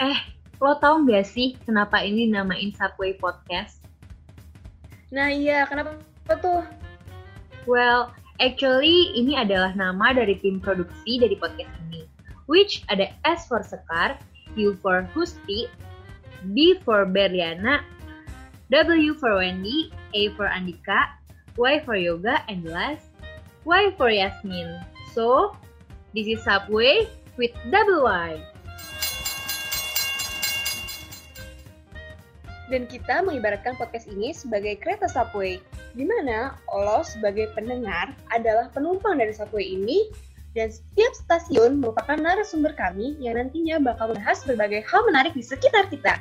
Eh, lo tau gak sih kenapa ini dinamain Subway Podcast? Nah iya, kenapa tuh? Well, actually ini adalah nama dari tim produksi dari podcast ini. Which ada S for Sekar, U for Husti, B for Berliana, W for Wendy, A for Andika, Y for Yoga, and last, Y for Yasmin. So, this is Subway with double Y. Dan kita mengibaratkan podcast ini sebagai kereta subway, di mana lo sebagai pendengar adalah penumpang dari subway ini, dan setiap stasiun merupakan narasumber kami yang nantinya bakal membahas berbagai hal menarik di sekitar kita.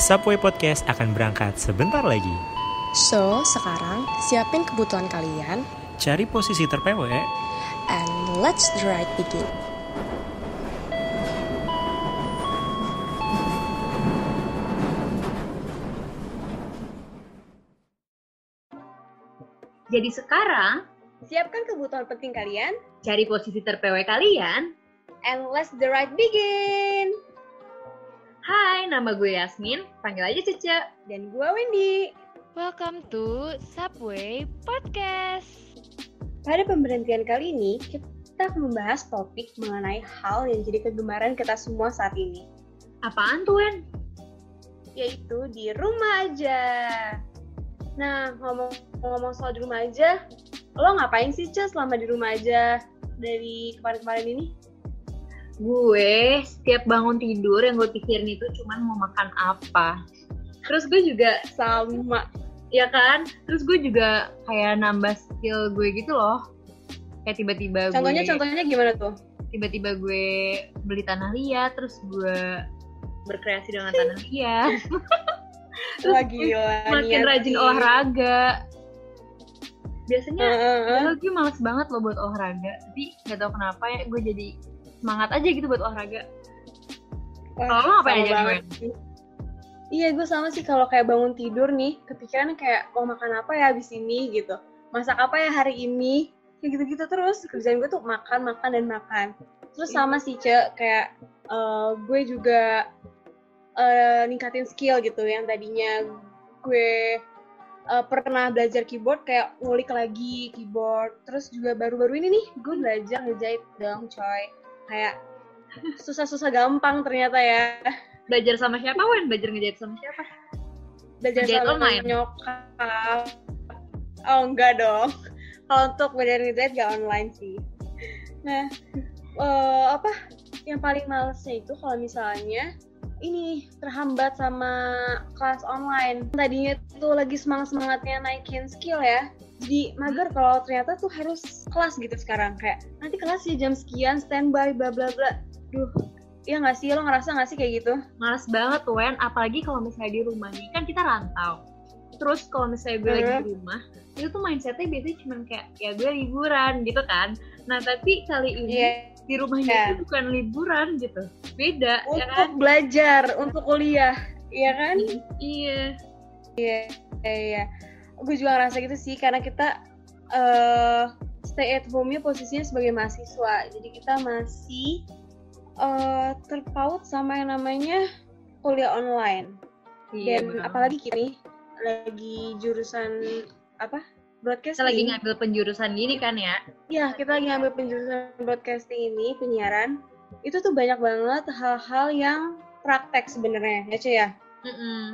Subway Podcast akan berangkat sebentar lagi. So, sekarang siapin kebutuhan kalian Cari posisi terpewe and let's the ride begin. Jadi sekarang, Siapkan kebutuhan penting kalian, cari posisi terpewe kalian. and let's the ride begin! Hai, nama gue Yasmin, panggil aja Cece. Dan gua Wendy. Welcome to Subway Podcast. Pada pemberhentian kali ini, kita akan membahas topik mengenai hal yang jadi kegemaran kita semua saat ini, Apaan tuh, Wen? yaitu di rumah aja. Nah, ngomong-ngomong soal di rumah aja, lo ngapain sih, Cez, selama di rumah aja dari kemarin-kemarin ini? Gue setiap bangun tidur yang gue pikirin itu cuman mau makan apa. Terus gue juga, Sama. Ya kan? Terus gue juga kayak nambah skill gue gitu loh. Kayak tiba-tiba Contohnya, gue, contohnya gimana tuh? tiba-tiba gue beli tanah liat, terus gue berkreasi dengan tanah liat. Terus Wah, gila. makin niat rajin sih. olahraga. Biasanya. Padahal gue males banget loh buat olahraga Tapi gak tau kenapa ya gue jadi semangat aja gitu buat olahraga Kalau lo sama aja sih. Iya, gue sama sih kalau kayak bangun tidur nih, kepikiran kayak mau makan apa ya abis ini gitu. Masak apa ya hari ini, kayak gitu-gitu terus. Kerjaan gue tuh makan, makan, dan makan. Terus sama sih, Cek, kayak eh, gue juga eh, ningkatin skill gitu, yang tadinya gue eh, pernah belajar keyboard, kayak ngulik lagi keyboard. Terus juga baru-baru ini nih, gue belajar ngejahit dong, coy. Kayak susah-susah gampang ternyata ya. Belajar sama siapa Wen? Belajar ngejahit sama siapa? belajar Ngejahit sama online? nyokap. Oh enggak dong. Kalau untuk belajar ngejahit gak online sih. Nah eh, apa yang paling malesnya itu kalau misalnya ini terhambat sama kelas online. Tadinya tuh lagi semangat semangatnya naikin skill ya. Jadi mager kalau ternyata tuh harus kelas gitu sekarang. Kayak nanti kelas ya jam sekian standby bla bla bla. Duh Iya nggak sih? Lo ngerasa nggak sih kayak gitu? Males banget Wen. Apalagi kalau misalnya di rumah nih Kan kita rantau. Terus kalau misalnya gue lagi di rumah Itu tuh mindsetnya biasanya cuma kayak Ya gue liburan gitu kan. Nah tapi kali ini Iya. Di rumahnya Iya. itu bukan liburan gitu. Beda ya untuk kan belajar, untuk kuliah, iya kan? Iya Iya, iya. Gue juga ngerasa gitu sih, karena kita eh stay at home-nya posisinya sebagai mahasiswa, jadi kita masih eh terpaut sama yang namanya kuliah online. Iya Dan bener. apalagi kini lagi jurusan apa? Broadcasting. Kita lagi ngambil penjurusan gini kan ya Iya, kita lagi ngambil penjurusan broadcasting ini, penyiaran. Itu tuh banyak banget hal-hal yang praktek sebenarnya, ya cuy ya? Mm-mm.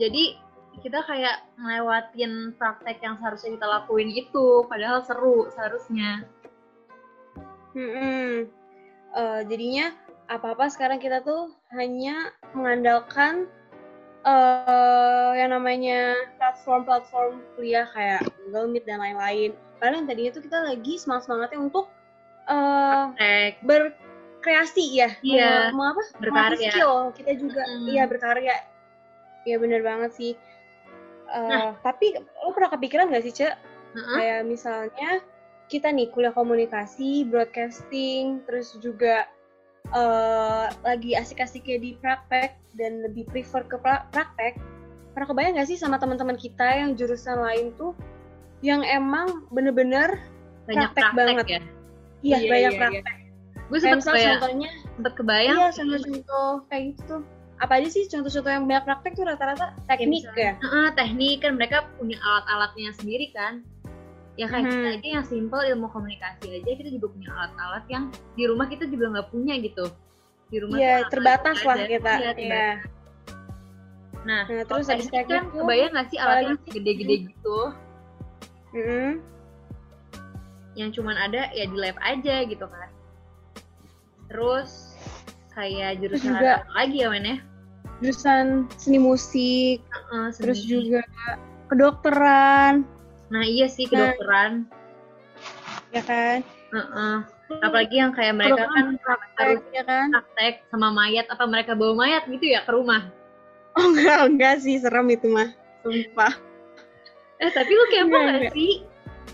Jadi kita kayak ngelewatin praktek yang seharusnya kita lakuin itu, padahal seru seharusnya. Hmm, Eh, jadinya apa-apa sekarang kita tuh hanya mengandalkan eh yang namanya platform-platform kuliah kayak Google Meet dan lain-lain. Padahal yang tadinya tuh kita lagi semangat-semangatnya untuk Praktek. berkreasi ya. Iya, Mau, mau apa? berkarya. Melatih skill. Kita juga Mm. iya berkarya. Iya bener banget sih. Eh, Nah. Tapi lo pernah kepikiran gak sih, Cek? Heeh. kayak misalnya kita nih kuliah komunikasi, broadcasting, terus juga eh, lagi asik-asiknya di praktek dan lebih prefer ke pra- praktek, pernah kebayang gak sih sama teman-teman kita yang jurusan lain tuh yang emang bener-bener banyak Praktek praktek, banget. ya iya Iya, banyak iya, praktek. gue Kayak sempet misal kayak contohnya, sempet kebayang iya contoh-contoh kayak gitu tuh. Apa aja sih contoh-contoh yang banyak praktek tuh rata-rata teknik misalnya, ya? Heeh, teknik kan mereka punya alat-alatnya sendiri kan ya kayak kita Mhm. aja yang simple ilmu komunikasi aja kita juga punya alat-alat yang di rumah kita juga nggak punya gitu di rumah Iya, alat-alat terbatas lah kita. Iya, Iya. terbatas. nah, Nah, terus terus habis kan tuh, kebayang nggak sih alatnya gede-gede gitu mm-mm. yang cuman ada ya di lab aja gitu kan terus kayak jurusan juga- apa lagi ya men ya jurusan seni musik, Heeh, terus seni. juga kedokteran, nah iya sih Nah. kedokteran ya kan? Heeh. apalagi yang kayak mereka kan praktek, ya kan? praktek sama mayat apa mereka bawa mayat gitu ya ke rumah Oh enggak, enggak sih, serem itu mah. Sumpah. eh tapi lu kepo Enggak, gak enggak. sih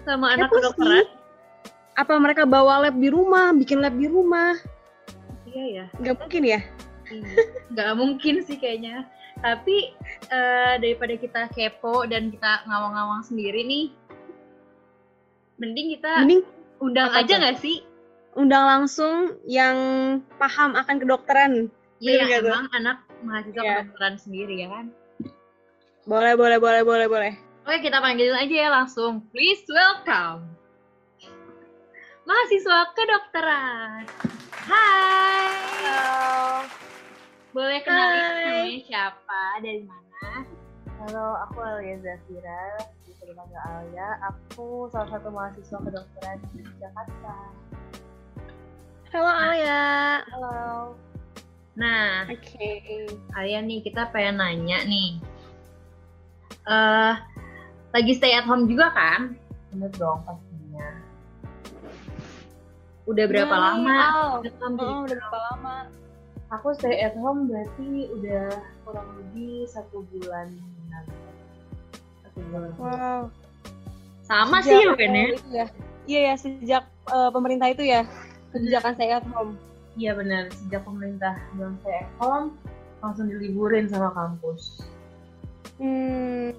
sama anak Kepo kedokteran sih. Apa mereka bawa lab di rumah, bikin lab di rumah? iya ya Enggak mungkin ya? nggak mungkin sih kayaknya tapi eh, daripada kita kepo dan kita ngawang-ngawang sendiri nih mending kita Mending undang apa aja nggak sih undang langsung yang paham akan kedokteran. ya yang nggak tuh? emang anak mahasiswa Iya. kedokteran sendiri ya kan Boleh, boleh, boleh, boleh, boleh. Oke, kita panggilin aja ya langsung. Please welcome. Mahasiswa kedokteran. Hai. Boleh kenalin namanya siapa, dari mana? Halo, aku Alia Zafira, bisa dipanggil Alia. Aku salah satu mahasiswa kedokteran di Jakarta. Halo Alia. Halo. Nah, Oke. kalian nih kita pengen nanya nih. eh lagi stay at home juga kan? Bener dong pastinya. Udah berapa Nah, lama? Oh, jadi- udah berapa lama? Aku stay at home berarti udah kurang lebih satu bulan. Satu bulan. Wow. Sama Sejak, sih ya, Ben ya? eh, ya. Iya ya, sejak eh, pemerintah itu ya kebijakan stay at home. Iya benar. Sejak pemerintah bilang stay at home, langsung diliburin sama kampus. Hmm.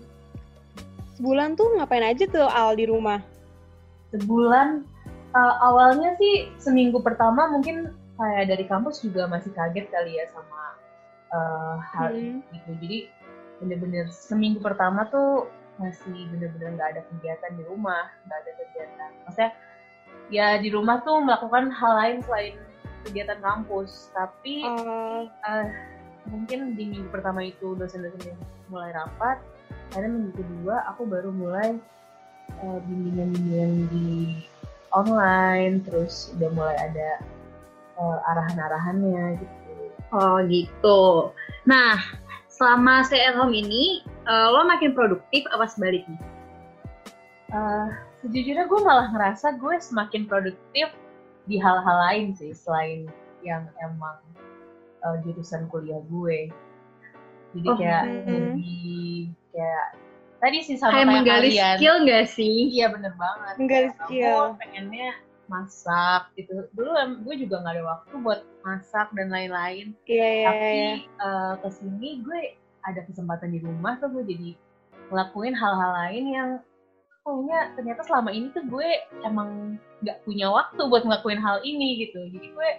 Sebulan tuh ngapain aja tuh Al di rumah? Sebulan uh, awalnya sih seminggu pertama mungkin kayak dari kampus juga masih kaget kali ya sama uh, hal Hmm. gitu. Jadi bener-bener seminggu pertama tuh masih bener-bener nggak ada kegiatan di rumah, nggak ada kegiatan. Maksudnya ya di rumah tuh melakukan hal lain selain kegiatan kampus. Tapi Eh, uh, mungkin di minggu pertama itu dosen-dosennya mulai rapat. Akhirnya minggu kedua aku baru mulai uh, bimbingan-bimbingan di online, terus udah mulai ada uh, arahan-arahannya gitu. Oh gitu. Nah, selama stay at home ini, eh, lo makin produktif apa sebaliknya? Uh, sejujurnya gue malah ngerasa gue semakin produktif di hal-hal lain sih selain yang emang uh, jurusan kuliah gue. Jadi Oh, kayak hmm. lebih kayak tadi sih sama Kayak menggali kalian. skill gak sih? Iya bener banget. Menggali Kayak skill. Aku pengennya masak gitu. Dulu gue juga nggak ada waktu buat masak dan lain-lain. Iya iya Tapi iya. eh, ke sini gue ada kesempatan di rumah tuh gue jadi ngelakuin hal-hal lain yang kayaknya ternyata selama ini tuh gue emang nggak punya waktu buat ngelakuin hal ini gitu. Jadi gue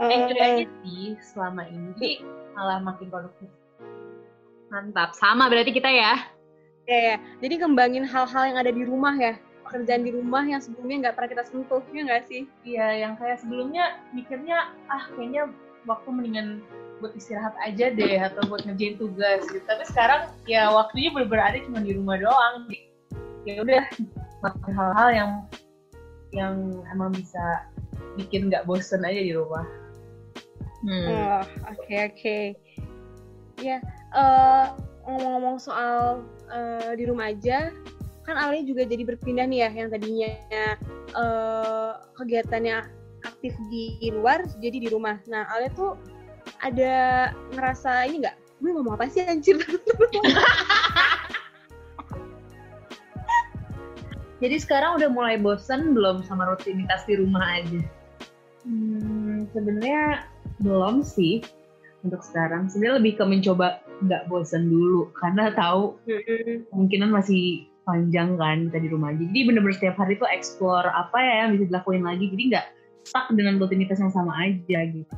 Eh, enjoy aja sih selama ini. Jadi malah makin produktif. Mantap, sama berarti kita ya. Iya ya. Jadi kembangin hal-hal yang ada di rumah ya. Pekerjaan di rumah yang sebelumnya nggak pernah kita sentuh, ya nggak sih? Iya, yang kayak sebelumnya mikirnya ah kayaknya waktu mendingan buat istirahat aja deh atau buat ngerjain tugas gitu. Tapi sekarang ya waktunya bener-bener ada cuma di rumah doang. Ya udah hal-hal yang yang emang bisa bikin nggak bosen aja di rumah. Hmm. Oh, oke oke. Ya, ngomong-ngomong soal eh, di rumah aja, kan Ali juga jadi berpindah nih ya, yang tadinya eh, kegiatannya aktif di luar, jadi di rumah. Nah, Ali tuh ada ngerasa ini nggak? Gue ngomong apa sih anjir? Jadi sekarang udah mulai bosen belum sama rutinitas di rumah aja? Hmm, sebenarnya belum sih. untuk sekarang sebenarnya lebih ke mencoba nggak bosan dulu karena tahu kemungkinan masih panjang kan kita di rumah aja. Jadi bener-bener setiap hari tuh explore apa ya yang bisa dilakuin lagi. Jadi nggak stuck dengan rutinitas yang sama aja gitu.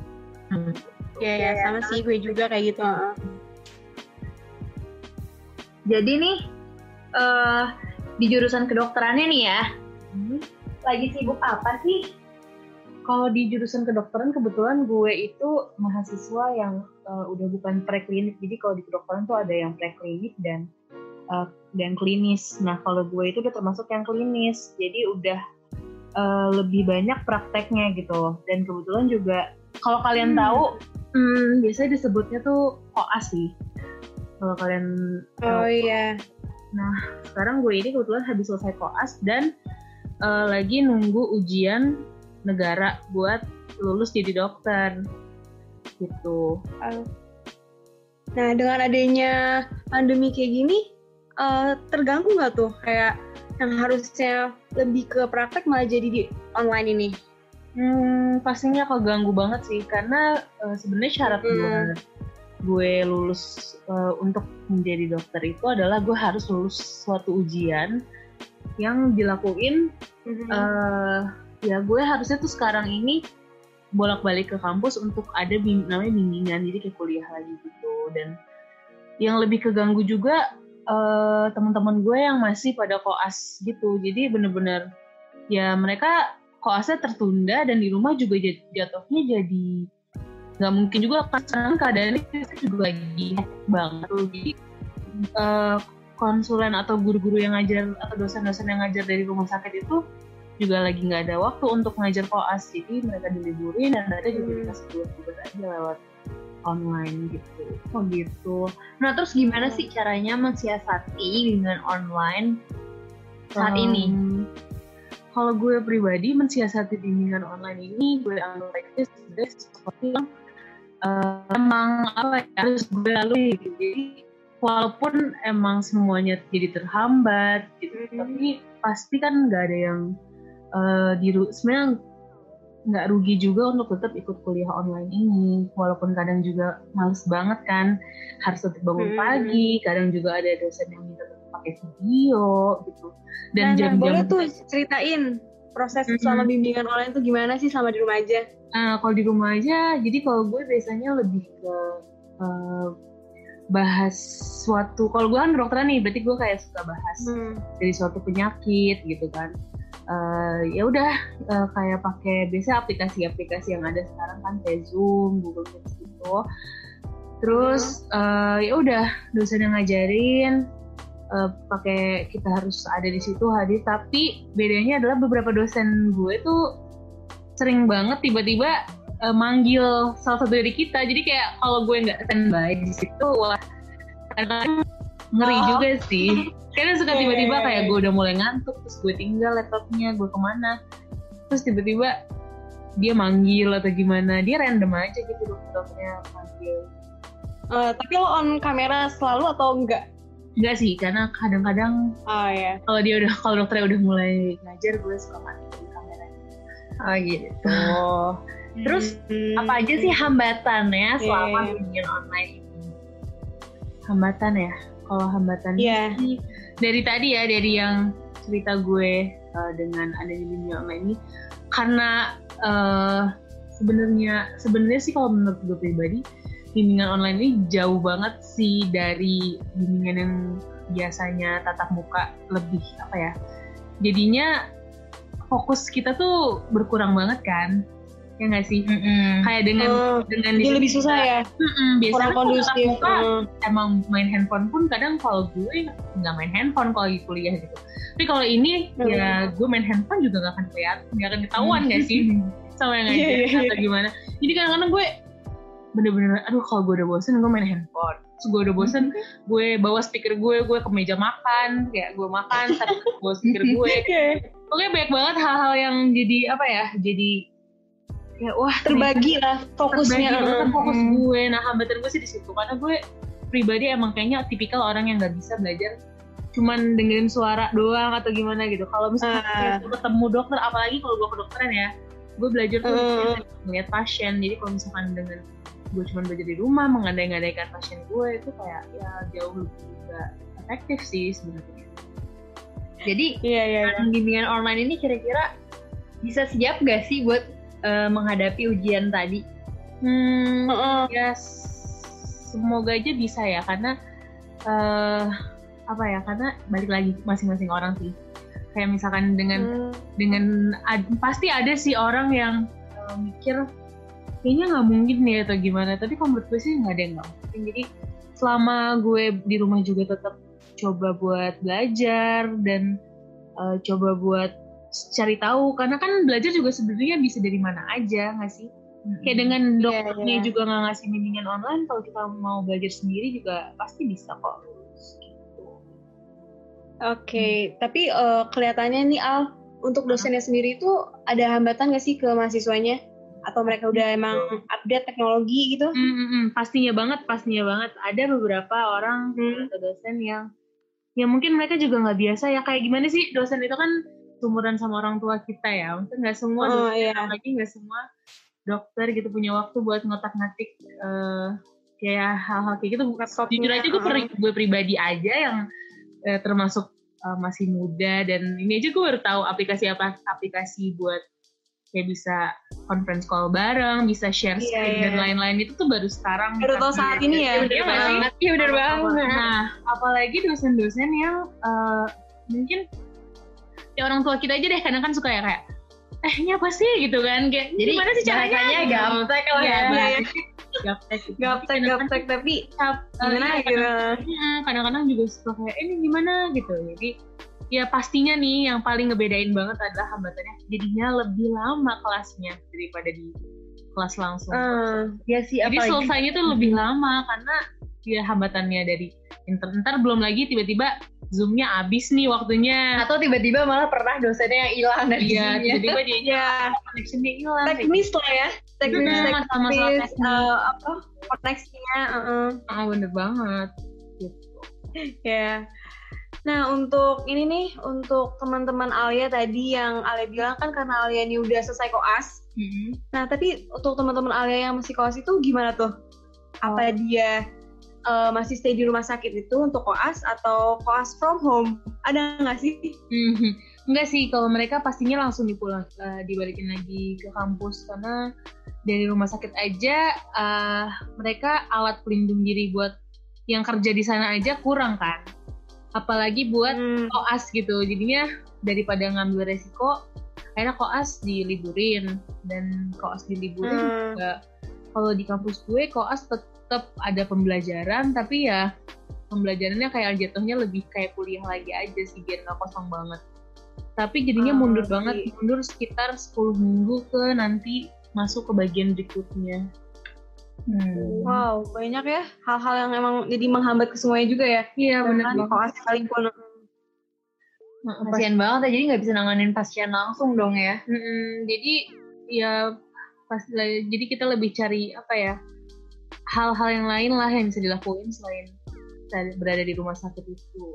Iya ya sama sih gue juga kayak gitu. heeh. Jadi nih eh di jurusan kedokterannya nih ya, lagi sibuk apa sih? Kalau di jurusan kedokteran kebetulan gue itu mahasiswa yang eh, udah bukan preklinik. Jadi kalau di kedokteran tuh ada yang preklinik dan eh, dan klinis. Nah kalau gue itu udah termasuk yang klinis. Jadi udah eh, lebih banyak prakteknya gitu. Dan kebetulan juga kalau kalian Hmm. tahu, hmm, biasanya disebutnya tuh koas sih. Kalau kalian Oh iya. sekarang gue ini kebetulan habis selesai koas dan eh, lagi nunggu ujian negara buat lulus jadi dokter gitu. Nah dengan adanya pandemi kayak gini, eh, terganggu nggak tuh kayak yang harusnya lebih ke praktek malah jadi di online ini? Hmm, pastinya keganggu banget sih karena eh, sebenarnya syarat Hmm. gue lulus eh, untuk menjadi dokter itu adalah gue harus lulus suatu ujian yang dilakuin eh ya gue harusnya tuh sekarang ini bolak-balik ke kampus untuk ada bim- namanya bimbingan jadi kayak kuliah lagi gitu dan yang lebih keganggu juga eh teman-teman gue yang masih pada koas gitu. Jadi bener-bener ya mereka koasnya tertunda dan di rumah juga jat- jatuhnya jadi nggak mungkin juga kan. Sekarang keadaannya kita juga lagi banget jadi eh, konsulen atau guru-guru yang ngajar atau dosen-dosen yang ngajar dari rumah sakit itu juga lagi nggak ada waktu untuk ngajar koas. Jadi mereka diliburin dan mereka juga Hmm. dikasih tugas-tugas aja lewat online gitu Oh gitu. Nah terus gimana sih caranya mensiasati dengan online saat Um, ini? Kalau gue pribadi mensiasati bimbingan online ini gue anggap itu sebenarnya sesuatu yang eh, emang apa ya harus gue lalui gitu. Jadi walaupun emang semuanya jadi terhambat gitu, Mhm. tapi pasti kan nggak ada yang eh, diru sebenarnya nggak rugi juga untuk tetap ikut kuliah online ini walaupun kadang juga males banget kan harus tetap bangun Hmm. pagi kadang juga ada dosen yang minta tetap pakai video gitu dan nah, nah, jam-jam boleh tuh ceritain proses Mm-mm. selama bimbingan online tuh gimana sih selama di rumah aja? Nah, kalau di rumah aja, jadi kalau gue biasanya lebih ke eh, bahas suatu. Kalau gue kan kedokteran nih, berarti gue kayak suka bahas Hmm. dari suatu penyakit gitu kan. Eh, ya udah eh, kayak pakai biasa aplikasi-aplikasi yang ada sekarang kan kayak Zoom, Google Meet gitu. Terus eh, ya udah dosen yang ngajarin eh, pakai kita harus ada di situ hadir tapi bedanya adalah beberapa dosen gue tuh sering banget tiba-tiba eh, manggil salah satu dari kita jadi kayak kalau gue nggak standby di situ wah kadang ngeri Oh. juga sih kadang suka Iya, tiba-tiba iya, iya. kayak gue udah mulai ngantuk terus gue tinggal laptopnya gue ke mana terus tiba-tiba dia manggil atau gimana dia random aja gitu dokternya manggil Eh, tapi lo on kamera selalu atau enggak? enggak sih karena kadang-kadang Oh ya. kalau dia udah kalau dokternya udah mulai ngajar gue suka matiin kameranya Oh gitu. Terus Hmm. apa aja sih hambatannya selama Iya. bimbingan online ini? hambatan ya kalau hambatan sih dari tadi ya dari yang cerita gue uh, dengan adanya bimbingan online ini. Karena uh, sebenarnya sebenarnya sih kalau menurut gue pribadi bimbingan online ini jauh banget sih dari bimbingan yang biasanya tatap muka lebih apa ya jadinya fokus kita tuh berkurang banget kan ya nggak sih kayak dengan Oh, dengan jadi di lebih susah ya, Mm-mm, biasanya kurang kondusif. muka Hmm. emang main handphone pun kadang kalau gue nggak main handphone kalau lagi kuliah gitu. Tapi kalau ini Hmm. ya gue main handphone juga nggak akan kelihatan, nggak akan ketahuan nggak sih sama yang Iya, ngajar iya, iya. atau gimana. Jadi kadang-kadang gue bener-bener, aduh kalau gue udah bosen gue main handphone. Terus gue udah bosen, gue bawa speaker gue, gue ke meja makan, kayak gue makan, tapi bawa speaker gue. Oke. Pokoknya banyak banget hal-hal yang jadi apa ya, jadi kayak wah Terbagi lah fokusnya. Terbagi banget fokus Hmm. gue. Nah hambatan gue sih di situ karena gue pribadi emang kayaknya tipikal orang yang nggak bisa belajar cuman dengerin suara doang atau gimana gitu. Kalau misalnya Ah. gue ketemu dokter, apalagi kalau gue kedokteran ya, gue belajar tuh Hmm. melihat pasien. Jadi kalau misalkan dengan gue cuma belajar di rumah mengandai-ngandaikan pasien gue itu kayak ya jauh lebih gak efektif sih sebenarnya Jadi Iya iya. iya. bimbingan online ini kira-kira bisa siap gak sih buat eh, menghadapi ujian tadi? hmm, Heeh. ya semoga aja bisa ya karena eh apa ya karena balik lagi masing-masing orang sih kayak misalkan dengan Hmm. dengan ad- pasti ada sih orang yang eh, mikir kayaknya nggak mungkin nih atau gimana tapi kalau menurut gue sih nggak ada yang nggak mungkin jadi selama gue di rumah juga tetap coba buat belajar dan eh, coba buat cari tahu karena kan belajar juga sebenarnya bisa dari mana aja nggak sih kayak dengan Iya, dokternya iya. juga nggak ngasih bimbingan online kalau kita mau belajar sendiri juga pasti bisa kok gitu. Oke, tapi eh, kelihatannya nih Al, untuk dosennya sendiri itu ada hambatan nggak sih ke mahasiswanya? Atau mereka udah emang update teknologi gitu? Mm, mm, mm. pastinya banget pastinya banget ada beberapa orang Hmm. atau dosen yang ya mungkin mereka juga nggak biasa ya kayak gimana sih dosen itu kan sumuran sama orang tua kita ya mungkin nggak semua Oh dosen iya. apalagi nggak semua dokter gitu punya waktu buat ngotak-ngatik eh, kayak hal-hal kayak gitu Laptopnya, jujur aja gue, pri- gue pribadi aja yang eh, termasuk eh, masih muda dan ini aja gue baru tahu aplikasi apa aplikasi buat kayak bisa conference call bareng, bisa share Iya, screen iya. dan lain-lain itu tuh baru sekarang. Baru tahu saat ini ya? Iya sih? Iya bener banget. Nah, apalagi dosen-dosen yang eh, mungkin ya orang tua kita aja deh kadang kan suka ya kayak eh ini apa sih gitu kan kayak Jadi gimana sih caranya Gitu. gaptek lah Iya, ya. bahasanya gaptek. Gaptek, gaptek, tapi cap- eh, gimana iya, gitu? Mm, kadang-kadang juga suka kayak "Eh, ini gimana gitu jadi ya pastinya nih yang paling ngebedain banget adalah hambatannya jadinya lebih lama kelasnya daripada di kelas langsung Eh, Ya sih jadi apalagi selesainya tuh lebih lama karena ya hambatannya dari internet ntar belum lagi tiba-tiba zoomnya habis nih waktunya atau tiba-tiba malah pernah dosennya yang hilang dari iya sini. tiba-tiba dia ya, connectionnya hilang kayak teknis lah ya. Teknis, Bener, teknis, masalah-masalah teknis. eh, apa, koneksinya, uh-uh. ah bener banget gitu. Ya. Nah, untuk ini nih, untuk teman-teman Alia tadi yang Alia bilang kan karena Alia ini udah selesai koas. Mm-mm. Nah, tapi untuk teman-teman Alia yang masih koas itu gimana tuh? Apa dia eh, masih stay di rumah sakit itu untuk koas atau koas from home? Ada nggak sih? Mhm. Enggak sih, kalau mereka pastinya langsung dipulang, eh, dibalikin lagi ke kampus karena dari rumah sakit aja eh, mereka alat pelindung diri buat yang kerja di sana aja kurang kan, apalagi buat Hmm. koas gitu. Jadinya daripada ngambil resiko, akhirnya koas diliburin dan koas diliburin Hmm. juga kalau di kampus gue koas tetap ada pembelajaran tapi ya pembelajarannya kayak jatuhnya lebih kayak kuliah lagi aja sih biar nggak kosong banget tapi jadinya Ah, mundur banget mundur sekitar 10 minggu ke nanti masuk ke bagian berikutnya Hmm. Wow, banyak ya hal-hal yang emang jadi menghambat ke semuanya juga ya. iya banget koas sekalipun. Heeh, Kasian banget ya, jadi nggak bisa nanganin pasien langsung dong ya. Mm-mm, jadi ya pas jadi kita lebih cari apa ya hal-hal yang lain lah yang bisa dilakuin selain berada di rumah sakit itu.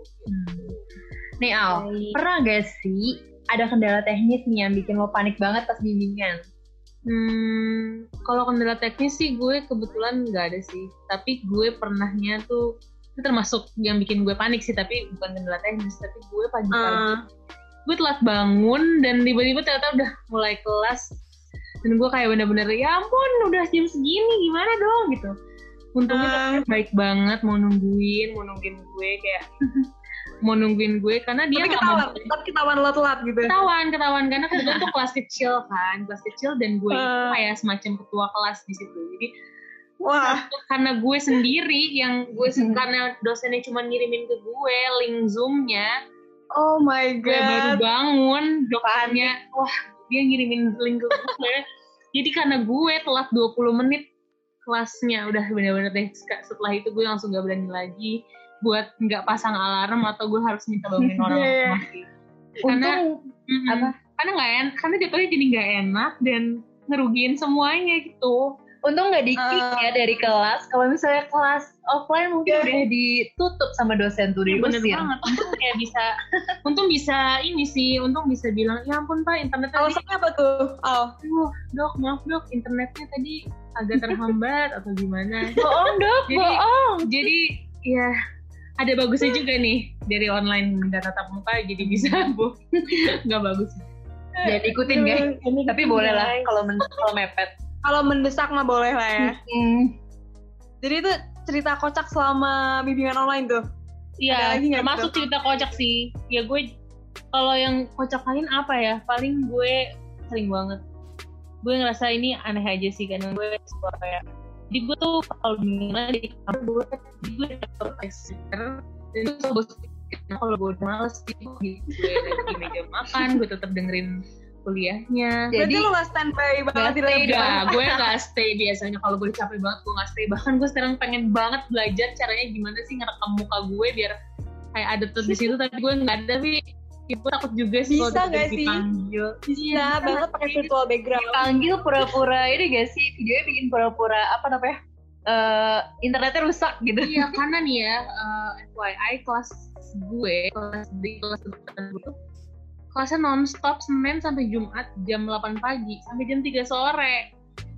Nih Al, pernah gak sih ada kendala teknis nih yang bikin lo panik banget pas bimbingan? Hmm, kalau kendala teknis sih gue kebetulan nggak ada sih. Tapi gue pernahnya tuh itu termasuk yang bikin gue panik sih. Tapi bukan kendala teknis. Tapi gue pagi-pagi Ah, gue telat bangun dan tiba-tiba ternyata udah mulai kelas dan gue kayak bener-bener ya ampun udah jam segini gimana dong gitu. Untungnya dokter baik banget mau nungguin, mau nungguin gue kayak mau nungguin gue karena dia tapi ketahuan, mau- tapi ketahuan lo telat gitu. ketahuan ketahuan karena kebetulan tuh kelas kecil kan kelas kecil dan gue itu Ah. kayak semacam ketua kelas di situ jadi Wah, karena gue sendiri yang gue Hmm. karena dosennya cuma ngirimin ke gue link zoomnya oh my gue baru god. bangun dokternya wah dia ngirimin link ke gue jadi karena gue telat 20 menit kelasnya udah bener-bener deh setelah itu gue langsung gak berani lagi buat nggak pasang alarm atau gue harus minta bangunin orang Iya, iya. rumah sih. karena Untung Mm-mm. Apa? Karena nggak enak, karena jatuhnya jadi nggak enak dan ngerugiin semuanya gitu. Untung nggak di kick Ah. ya dari kelas. Kalau misalnya kelas offline mungkin Iya. udah ditutup sama dosen tuh Iya bener diusir. banget. Untung kayak bisa, untung bisa ini sih, untung bisa bilang, ya ampun pak internetnya tadi, Alasannya apa tuh? Oh, aduh dok maaf dok internetnya tadi agak terhambat atau gimana Bohong dok, Jadi- bohong. jadi ya ada bagusnya juga nih dari online dan tatap muka jadi bisa bu nggak bagus Jangan ikutin guys. Tapi boleh lah kalau men kalau mepet. Kalau mendesak mah boleh lah ya. Hmm. Jadi itu cerita kocak selama bimbingan online tuh. Iya, lagi termasuk cerita kocak sih. Ya gue kalau yang kocak lain apa ya? Paling gue sering banget. Gue ngerasa ini aneh aja sih karena gue suka kayak jadi gue tuh kalau bimbingan di kamar gue jadi gue dapet exeter dan itu bos kalau gue udah males gitu gue di meja makan gue tetap dengerin kuliahnya Berarti Jadi lu gak standby banget di Gak lab dah, gue gak stay biasanya kalau gue capek banget gue gak stay bahkan gue sekarang pengen banget belajar caranya gimana sih ngerekam muka gue biar kayak ada tuh di situ tapi gue nggak ada tapi ya, gue takut juga sih Bisa nggak sih? dipanggil Bisa banget pakai virtual background. Panggil pura-pura ini gak sih? Videonya bikin pura-pura apa namanya? Eh internetnya rusak gitu. iya karena nih ya eh, FYI kelas gue kelas di kelas tuh kelasnya nonstop Senin sampai Jumat jam 8 pagi sampai jam 3 sore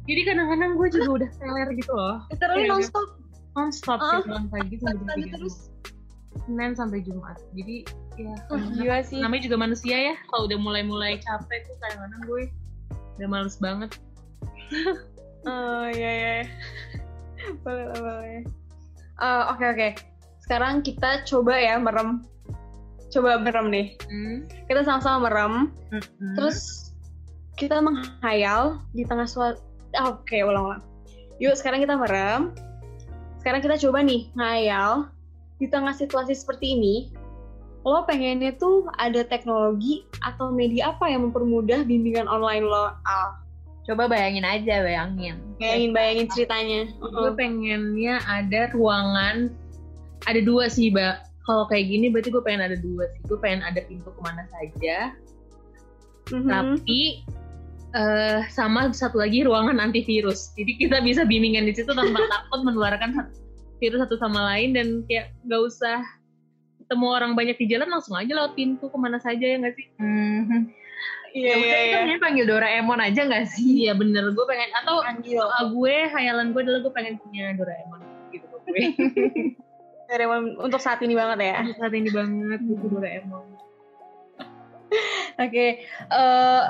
jadi kadang-kadang gue juga udah teler gitu loh Literally Iya, nonstop. nonstop Ah, jam 8 pagi sampai jam tadi 3 terus. Senin sampai Jumat jadi ya gila sih. namanya juga manusia ya kalau udah mulai-mulai capek tuh kadang-kadang gue udah males banget Oh iya iya. boleh lah, boleh. Eh, Oke oke. Sekarang kita coba ya merem. Coba merem nih. hmm. Kita sama-sama merem. Mm-mm. Terus kita menghayal di tengah suatu. Oke ulang-ulang. Yuk sekarang kita merem. Sekarang kita coba nih ngayal di tengah situasi seperti ini. Lo pengennya tuh ada teknologi atau media apa yang mempermudah bimbingan online lo? Al? coba bayangin aja, bayangin. Bayangin bayangin ceritanya. gue pengennya ada ruangan ada dua sih mbak kalau kayak gini berarti gue pengen ada dua sih gue pengen ada pintu ke mana saja Mhm. tapi eh sama satu lagi ruangan antivirus jadi kita bisa bimbingan di situ tanpa takut menularkan virus satu sama lain dan kayak nggak usah ketemu orang banyak di jalan langsung aja lewat pintu ke mana saja ya nggak sih Mhm. Iya Ya iya udah kita iya. panggil Doraemon aja gak sih? iya bener gue pengen atau Panggil. uh, gue hayalan gue adalah gue pengen punya Doraemon gitu gue Doraemon untuk saat ini banget ya. Untuk saat ini banget gitu Doraemon Oke, eh,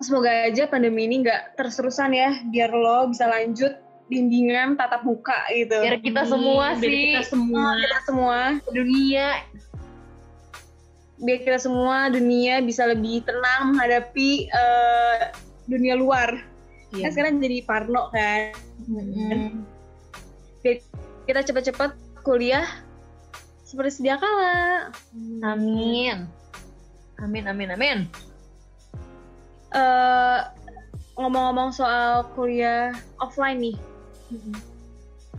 semoga aja pandemi ini nggak terus-terusan ya, biar lo bisa lanjut bimbingan tatap muka gitu. Biar kita semua Biar sih, kita semua Biar kita semua, dunia biar kita semua dunia bisa lebih tenang menghadapi eh, dunia luar. Iya. Kan sekarang jadi parno kan. Mm-mm. Biar kita cepet-cepet kuliah seperti sedia kala. Amin. Amin, amin, amin. Eh, ngomong-ngomong soal kuliah offline nih,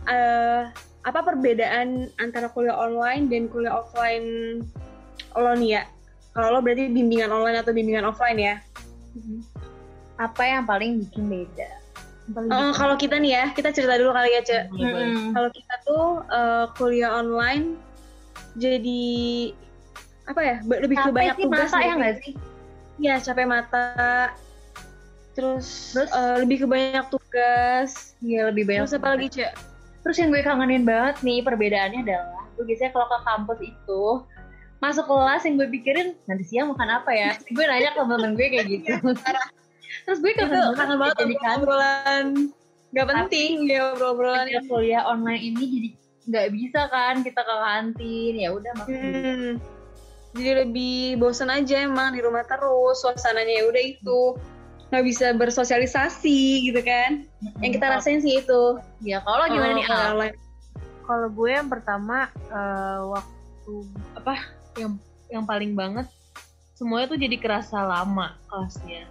eh apa perbedaan antara kuliah online dan kuliah offline lo nih ya? Kalau lo berarti bimbingan online atau bimbingan offline ya? Apa yang paling bikin beda? Eh, bikin- kalau kita nih ya, kita cerita dulu kali ya, Ce. Mm-mm. Kalau kita tuh eh, kuliah online jadi apa ya? Lebih ke Capek banyak sih tugas masa ya gitu. nggak sih? Iya, capek mata. Terus, Terus? eh, lebih ke banyak tugas. Iya lebih banyak. Terus apa lagi, Ce? Terus yang gue kangenin banget nih perbedaannya adalah gue biasanya kalau ke kampus itu masuk kelas yang gue pikirin nanti siang makan apa ya? gue nanya ke temen gue kayak gitu. Terus gue kangen kangen banget jadi kan obrolan gak penting ya obrolan kuliah online ini jadi nggak bisa kan kita ke kantin ya udah makan di Hmm. Jadi lebih bosan aja emang di rumah terus, suasananya ya udah itu nggak bisa bersosialisasi gitu kan. Yang kita rasain sih itu. Ya kalau gimana Oh, nih kalau Al? online. kalau gue yang pertama eh, waktu apa yang yang paling banget semuanya tuh jadi kerasa lama kelasnya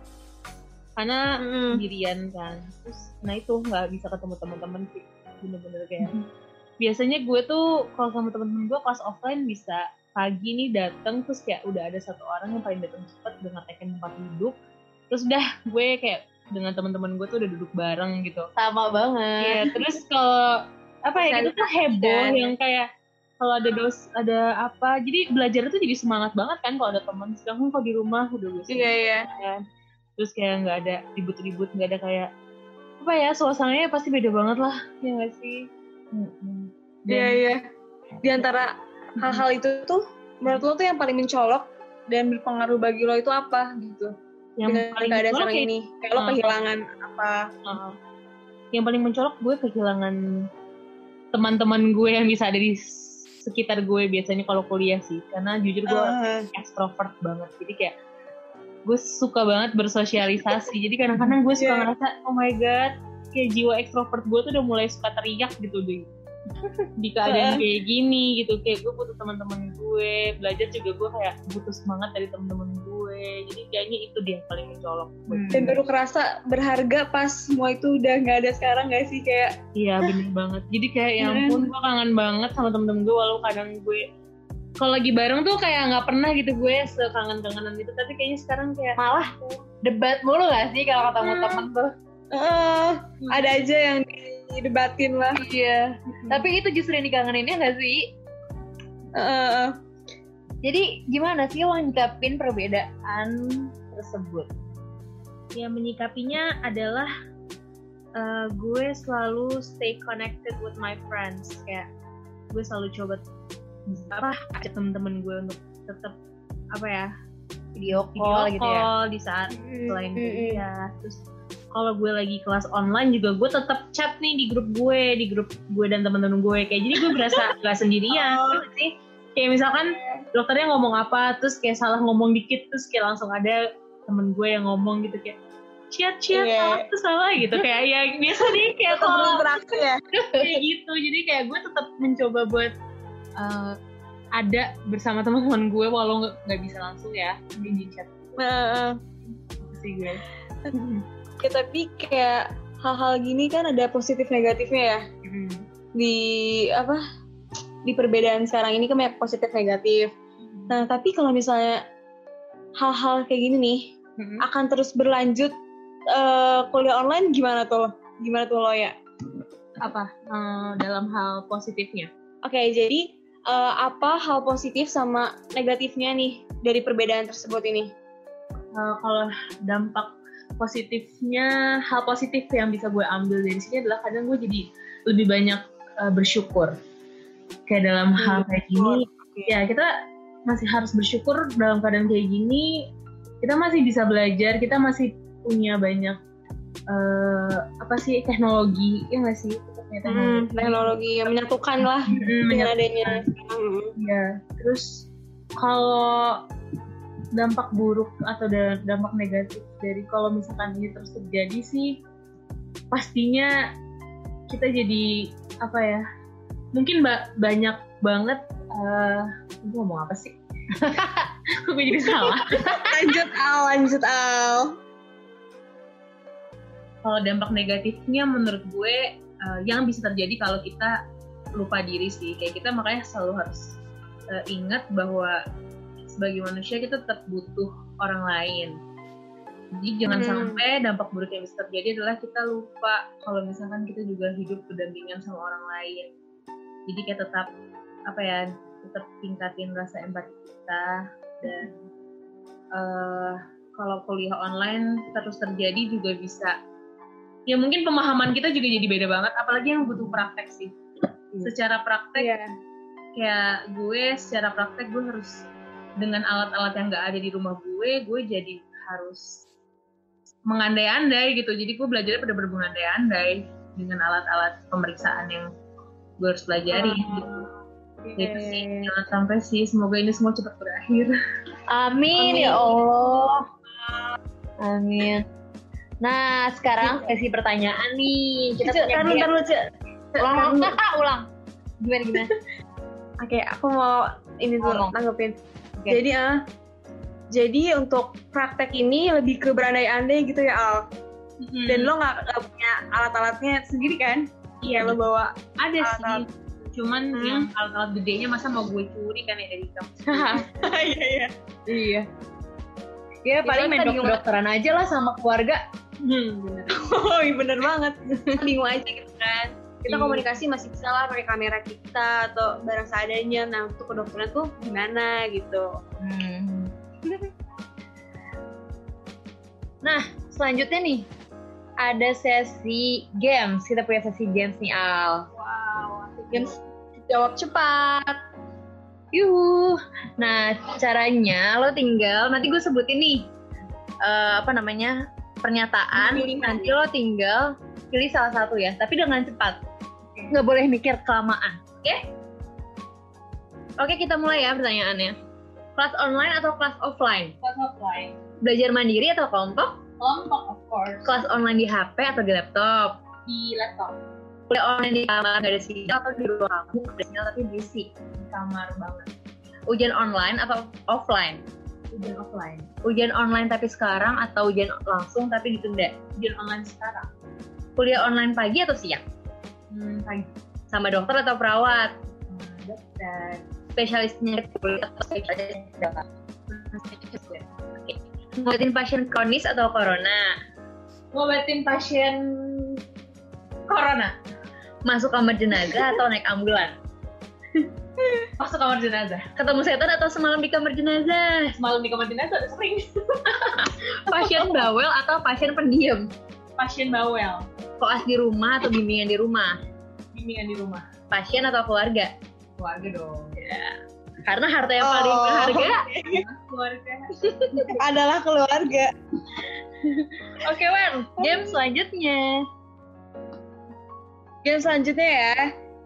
karena Mm-mm. sendirian kan. Terus nah itu nggak bisa ketemu teman-teman sih. Bener-bener kayak biasanya gue tuh kalau sama temen-temen gue kelas offline bisa pagi nih datang terus kayak udah ada satu orang yang paling datang cepet udah ngatekin tempat duduk. Terus udah gue kayak dengan teman-teman gue tuh udah duduk bareng gitu. Sama banget. Iya, terus kalau apa ya kita tuh heboh yang kayak kalau ada dos ada apa jadi belajar tuh jadi semangat banget kan kalau ada teman. Sekarang kalau di rumah? Udah gue Iya iya. Terus kayak nggak ada ribut-ribut nggak ada kayak apa ya suasananya pasti beda banget lah ya nggak sih Iya iya. Di antara hal-hal itu tuh menurut lo tuh yang paling mencolok dan berpengaruh bagi lo itu apa gitu? yang Dengan paling keadaan mencolok sekarang ya- ini. Kayak lo Ah. kehilangan apa? Uh, yang paling mencolok gue kehilangan teman-teman gue yang bisa ada di sekitar gue biasanya kalau kuliah sih karena jujur gue Ah. extrovert banget jadi kayak gue suka banget bersosialisasi. Jadi kadang-kadang gue suka Iya. ngerasa oh my god kayak jiwa extrovert gue tuh udah mulai suka teriak gitu deh di keadaan kayak gini gitu. Kayak gue butuh teman-teman gue. Belajar juga gue kayak butuh semangat dari teman-teman gue. Jadi kayaknya itu dia yang paling mencolok Dan baru kerasa berharga pas semua itu udah nggak ada sekarang gak sih kayak? Iya bener banget. Jadi kayak ya ampun gue kangen banget sama temen-temen gue walau kadang gue kalau lagi bareng tuh kayak nggak pernah gitu gue sekangen-kangenan gitu. Tapi kayaknya sekarang kayak malah. debat mulu gak sih kalau ketemu Hmm. temen tuh? Eh ada aja yang didebatin lah. iya. Tapi itu justru yang dikangeninnya gak sih? Eh, jadi gimana sih lo nyikapin perbedaan tersebut? Ya menyikapinya adalah eh, gue selalu stay connected with my friends. Kayak gue selalu coba apa ajak temen-temen gue untuk tetap apa ya video video call gitu ya? call di saat selain mm, kuliah. Terus kalau gue lagi kelas online juga gue tetap chat nih di grup gue di grup gue dan teman-teman gue. Kayak jadi gue berasa gak sendirian Oh. gitu sih. Kayak misalkan dokternya ngomong apa terus kayak salah ngomong dikit terus kayak langsung ada temen gue yang ngomong gitu kayak chat chat Iya. salah tuh salah gitu. Kayak ya biasa nih kayak kalau ya. kayak gitu. Jadi kayak gue tetap mencoba buat uh, ada bersama teman-teman gue walau nggak bisa langsung ya di di chat sih gue ya, tapi kayak hal-hal gini kan ada positif negatifnya ya. Hmm. Di apa? Di perbedaan sekarang ini kan banyak positif negatif. Nah, tapi kalau misalnya hal-hal kayak gini nih Hmm. akan terus berlanjut eh, kuliah online gimana tuh? Gimana tuh lo ya? apa uh, dalam hal positifnya Oke, jadi eh, apa hal positif sama negatifnya nih dari perbedaan tersebut ini? Uh, kalau dampak positifnya hal positif yang bisa gue ambil dari sini adalah kadang gue jadi lebih banyak uh, bersyukur. Kayak dalam hal kayak gini ya kita masih harus bersyukur dalam keadaan kayak gini kita masih bisa belajar kita masih punya banyak eh, apa sih teknologi ya nggak sih Kita punya Hmm, teknologi yang menyatukan lah Mm, dengan adanya. Hmm. Iya, terus kalau dampak buruk atau da- dampak negatif dari kalau misalkan ini terus terjadi sih pastinya kita jadi apa ya mungkin ba- banyak banget eh gue ngomong apa sih Kok gue jadi salah Lanjut Al, lanjut Al. kalau dampak negatifnya menurut gue eh, yang bisa terjadi kalau kita lupa diri sih. Kayak kita makanya selalu harus eh, ingat bahwa sebagai manusia kita tetap butuh orang lain. Jadi jangan Hmm. sampai dampak buruk yang bisa terjadi adalah kita lupa kalau misalkan kita juga hidup berdampingan sama orang lain. Jadi kayak tetap apa ya tetap tingkatin rasa empati kita dan eh, kalau kuliah online terus terjadi juga bisa ya mungkin pemahaman kita juga jadi beda banget apalagi yang butuh praktek sih secara praktek Iya. kayak gue secara praktek gue harus dengan alat-alat yang gak ada di rumah gue gue jadi harus mengandai-andai gitu jadi gue belajarnya pada bermengandai-andai dengan alat-alat pemeriksaan yang gue harus pelajari gitu. Ya itu sih jangan sampai sih semoga ini semua cepat berakhir Amin, ya Allah. Amin. Nah, sekarang sesi pertanyaan nih. Kita Cek, punya Cek. ulang, ulang, kakak, ulang. Gimana gimana? Oke, aku mau ini dulu tanggepin. Oke. Jadi ah, jadi untuk praktek ini lebih ke berandai-andai gitu ya Al. Dan lo nggak punya alat-alatnya sendiri kan? iya Kayak lo bawa. ada sih alat-alat. cuman Hmm. yang alat-alat gedenya masa mau gue curi kan ya dari kampus Iya iya. iya. Ya paling main dokter-dokteran aja lah sama keluarga. Hmm, bener. Oh iya bener banget. Bingung aja gitu kan. Kita Iya. komunikasi masih bisa lah pakai kamera kita atau barang seadanya. Nah untuk kedokteran tuh gimana gitu. Hmm. nah, selanjutnya nih, ada sesi games. Kita punya sesi games nih Al. Wow. Games jawab cepat. Yuhu. Nah, caranya lo tinggal nanti gue sebutin nih eh, apa namanya pernyataan. Pilihan. Nanti lo tinggal pilih salah satu ya, tapi dengan cepat. Nggak boleh mikir kelamaan. Oke? Oke, kita mulai ya pertanyaannya. Kelas online atau kelas offline? Kelas offline. Belajar mandiri atau kelompok? Kelompok of course. Kelas online di HP atau di laptop? di laptop. Kuliah online di kamar nggak ada sinyal atau di ruang kamu ada sinyal tapi berisik? Di kamar banget. Ujian online atau offline? Ujian offline. Ujian online tapi sekarang atau ujian langsung tapi ditunda? Ujian online sekarang. Kuliah online pagi atau siang? Hmm, pagi. Sama dokter atau perawat? Hmm, dokter. Spesialisnya kulit atau spesialisnya dalam? Oke. Ngobatin pasien kronis atau corona? Ngobatin pasien corona. Masuk kamar jenazah atau naik ambulan? Masuk kamar jenazah. Ketemu setan atau semalam di kamar jenazah? Semalam di kamar jenazah sering. Pasien bawel atau pasien pendiam? Pasien bawel. Koas di rumah atau bimbingan di rumah? Bimbingan di rumah. Pasien atau keluarga? Keluarga dong. Karena harta yang paling Oh. berharga. Keluarga. Adalah keluarga. Oke, Wen. Game selanjutnya. Game selanjutnya ya.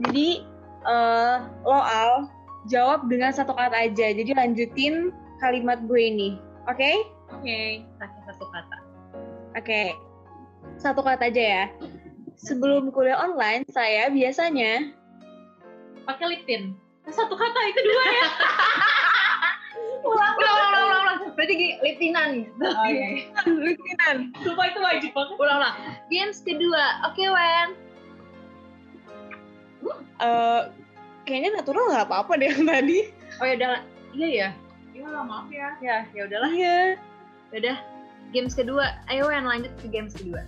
Jadi eh lo Al jawab dengan satu kata aja. Jadi lanjutin kalimat gue ini. Oke? Oke. Pakai satu kata. Oke. Satu kata aja ya. Sebelum kuliah online, saya biasanya Pakai lip tint. Satu kata itu dua ya. Ulang, ulang, ulang, ulang, ulang. Berarti gini, liptinan. Oh iya. Sumpah itu wajib banget. Ulang, ulang. Games kedua. Oke, Wen. Eh, kayaknya natural nggak apa-apa deh yang tadi. Oh ya udah. Iya ya. Iya lah, maaf ya. Ya, ya udahlah. Iya. Ya Udah. Games kedua. Ayo Wen, lanjut ke games kedua.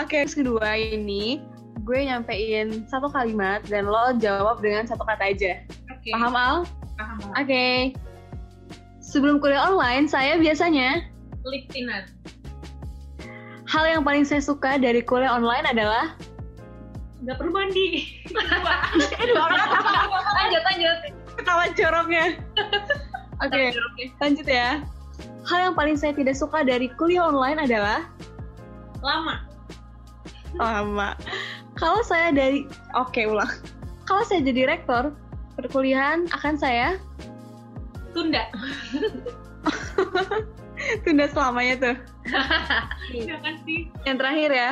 Oke, games kedua ini gue nyampein satu kalimat dan lo jawab dengan satu kata aja. Oke. Paham Al? Paham. Oke. Sebelum kuliah online, saya biasanya Lip hal yang paling saya suka dari kuliah online adalah Gak perlu mandi. lanjut, lanjut. ketawa joroknya. Oke, lanjut ya. Hal yang paling saya tidak suka dari kuliah online adalah Lama. lama. Kalau saya dari oke ulang. Kalau saya jadi rektor, perkuliahan akan saya Tunda. tunda selamanya tuh. Iya kan sih. Yang terakhir ya.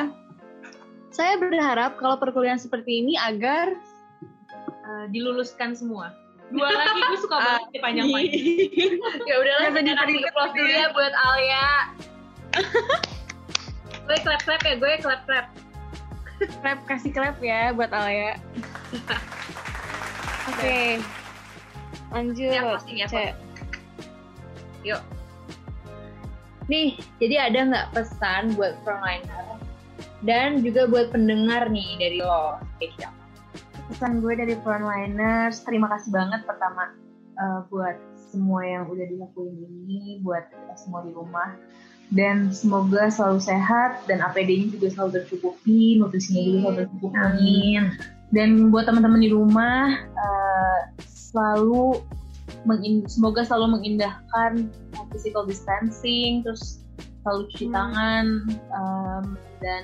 Saya berharap kalau perkuliahan seperti ini agar Eh, diluluskan semua. Dua lagi gue suka banget di panjang-panjang. Ya udahlah, kasih ribet close dulu ya. ya buat Alia. gue clap clap ya, gue clap clap. clap kasih clap ya buat Alia. Oke. Lanjut. Ya, closing ya, Cek. Yuk. Nih, jadi ada nggak pesan buat frontliner dan juga buat pendengar nih dari lo, Keisha? Pesan gue dari frontliners, terima kasih banget pertama eh, buat semua yang udah dilakuin ini, buat kita semua di rumah. Dan semoga selalu sehat dan APD-nya juga selalu tercukupi, nutrisinya juga selalu tercukupi. Dan buat teman-teman di rumah, eh, selalu semoga selalu mengindahkan uh, physical distancing terus selalu cuci Hmm. tangan um, dan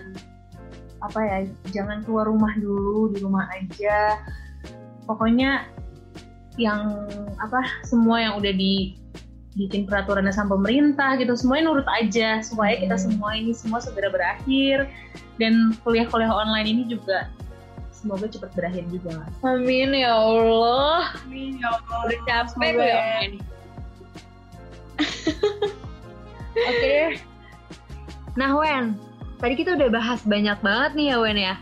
apa ya jangan keluar rumah dulu di rumah aja pokoknya yang apa semua yang udah di bikin peraturannya sama pemerintah gitu semuanya nurut aja supaya kita Hmm. semua ini semua segera berakhir dan kuliah-kuliah online ini juga semoga cepat berakhir juga. Amin ya Allah. Amin ya Allah. Udah capek gue ya. online. Oke. Nah Wen, tadi kita udah bahas banyak banget nih ya Wen ya.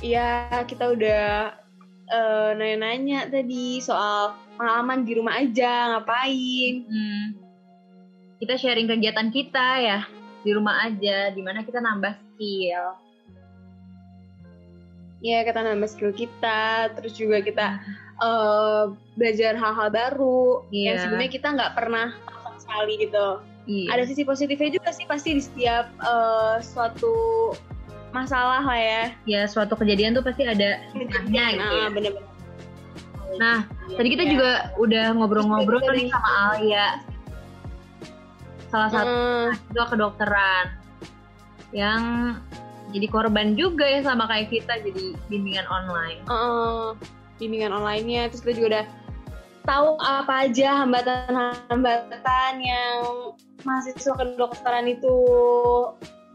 Iya, kita udah eh, nanya-nanya tadi soal pengalaman di rumah aja, ngapain. Hmm. Kita sharing kegiatan kita ya di rumah aja, di mana kita nambah skill. Ya, kita nambah skill kita, terus juga kita eh, belajar hal-hal baru yang Iya. sebelumnya kita nggak pernah sekali gitu. Iya. ada sisi positifnya juga sih pasti di setiap eh, suatu masalah lah ya. ya suatu kejadian tuh pasti ada hikmahnya gitu. Nah, ya. bener-bener. Nah, tadi kita Iya. juga udah ngobrol-ngobrol nih sama Alia. Salah satu Heeh. juga kedokteran yang jadi korban juga ya sama kayak kita jadi bimbingan online. Heeh. bimbingan online-nya terus kita juga udah tahu apa aja hambatan-hambatan yang mahasiswa kedokteran itu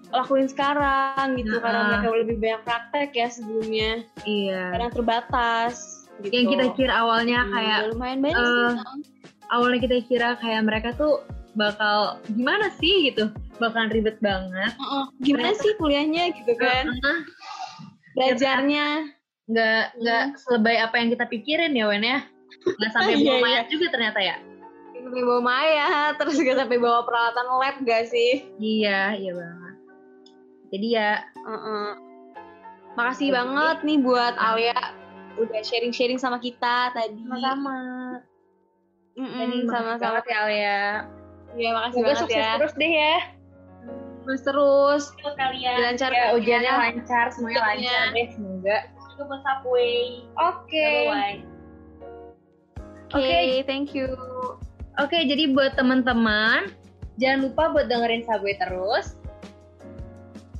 lakuin sekarang gitu Nah. karena mereka lebih banyak praktek ya sebelumnya Iya. kadang terbatas gitu. Yang kita kira awalnya Hmm, kayak lumayan banyak eh, sih. awalnya kita kira kayak mereka tuh bakal gimana sih gitu, bakalan ribet banget. Heeh. gimana sih kuliahnya gitu kan Heeh. belajarnya nggak nggak selebay apa yang kita pikirin ya Wen ya. Nggak sampai Iya, bawa iya. mayat juga ternyata ya. sampai bawa Maya terus juga sampai bawa peralatan lab gak sih Iya, iya banget. Jadi ya Heeh. Makasih banget nih buat Alia udah sharing-sharing sama kita tadi. sama Mm-mm, sama-sama. ya Alia. Iya, makasih Semoga banget sukses ya. terus deh ya. Terus terus. Buat kalian. Lancar Ya, ujiannya lancar, semuanya Ujiannya. lancar deh semoga. Juga buat Subway. Oke. Oke, Oke. thank you. Oke, jadi buat teman-teman jangan lupa buat dengerin Subway terus.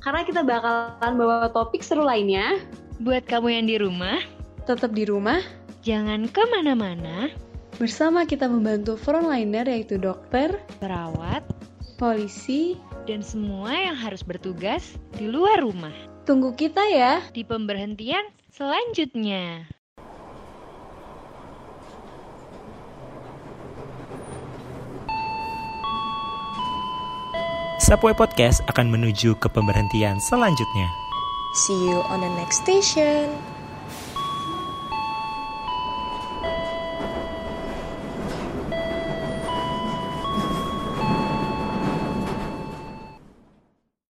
Karena kita bakalan bawa topik seru lainnya. Buat kamu yang di rumah, Tetap di rumah, jangan ke mana-mana, bersama kita membantu frontliner yaitu dokter, perawat, polisi. dan semua yang harus bertugas di luar rumah. Tunggu kita ya. Di pemberhentian selanjutnya. Subway Podcast akan menuju ke pemberhentian selanjutnya. See you on the next station.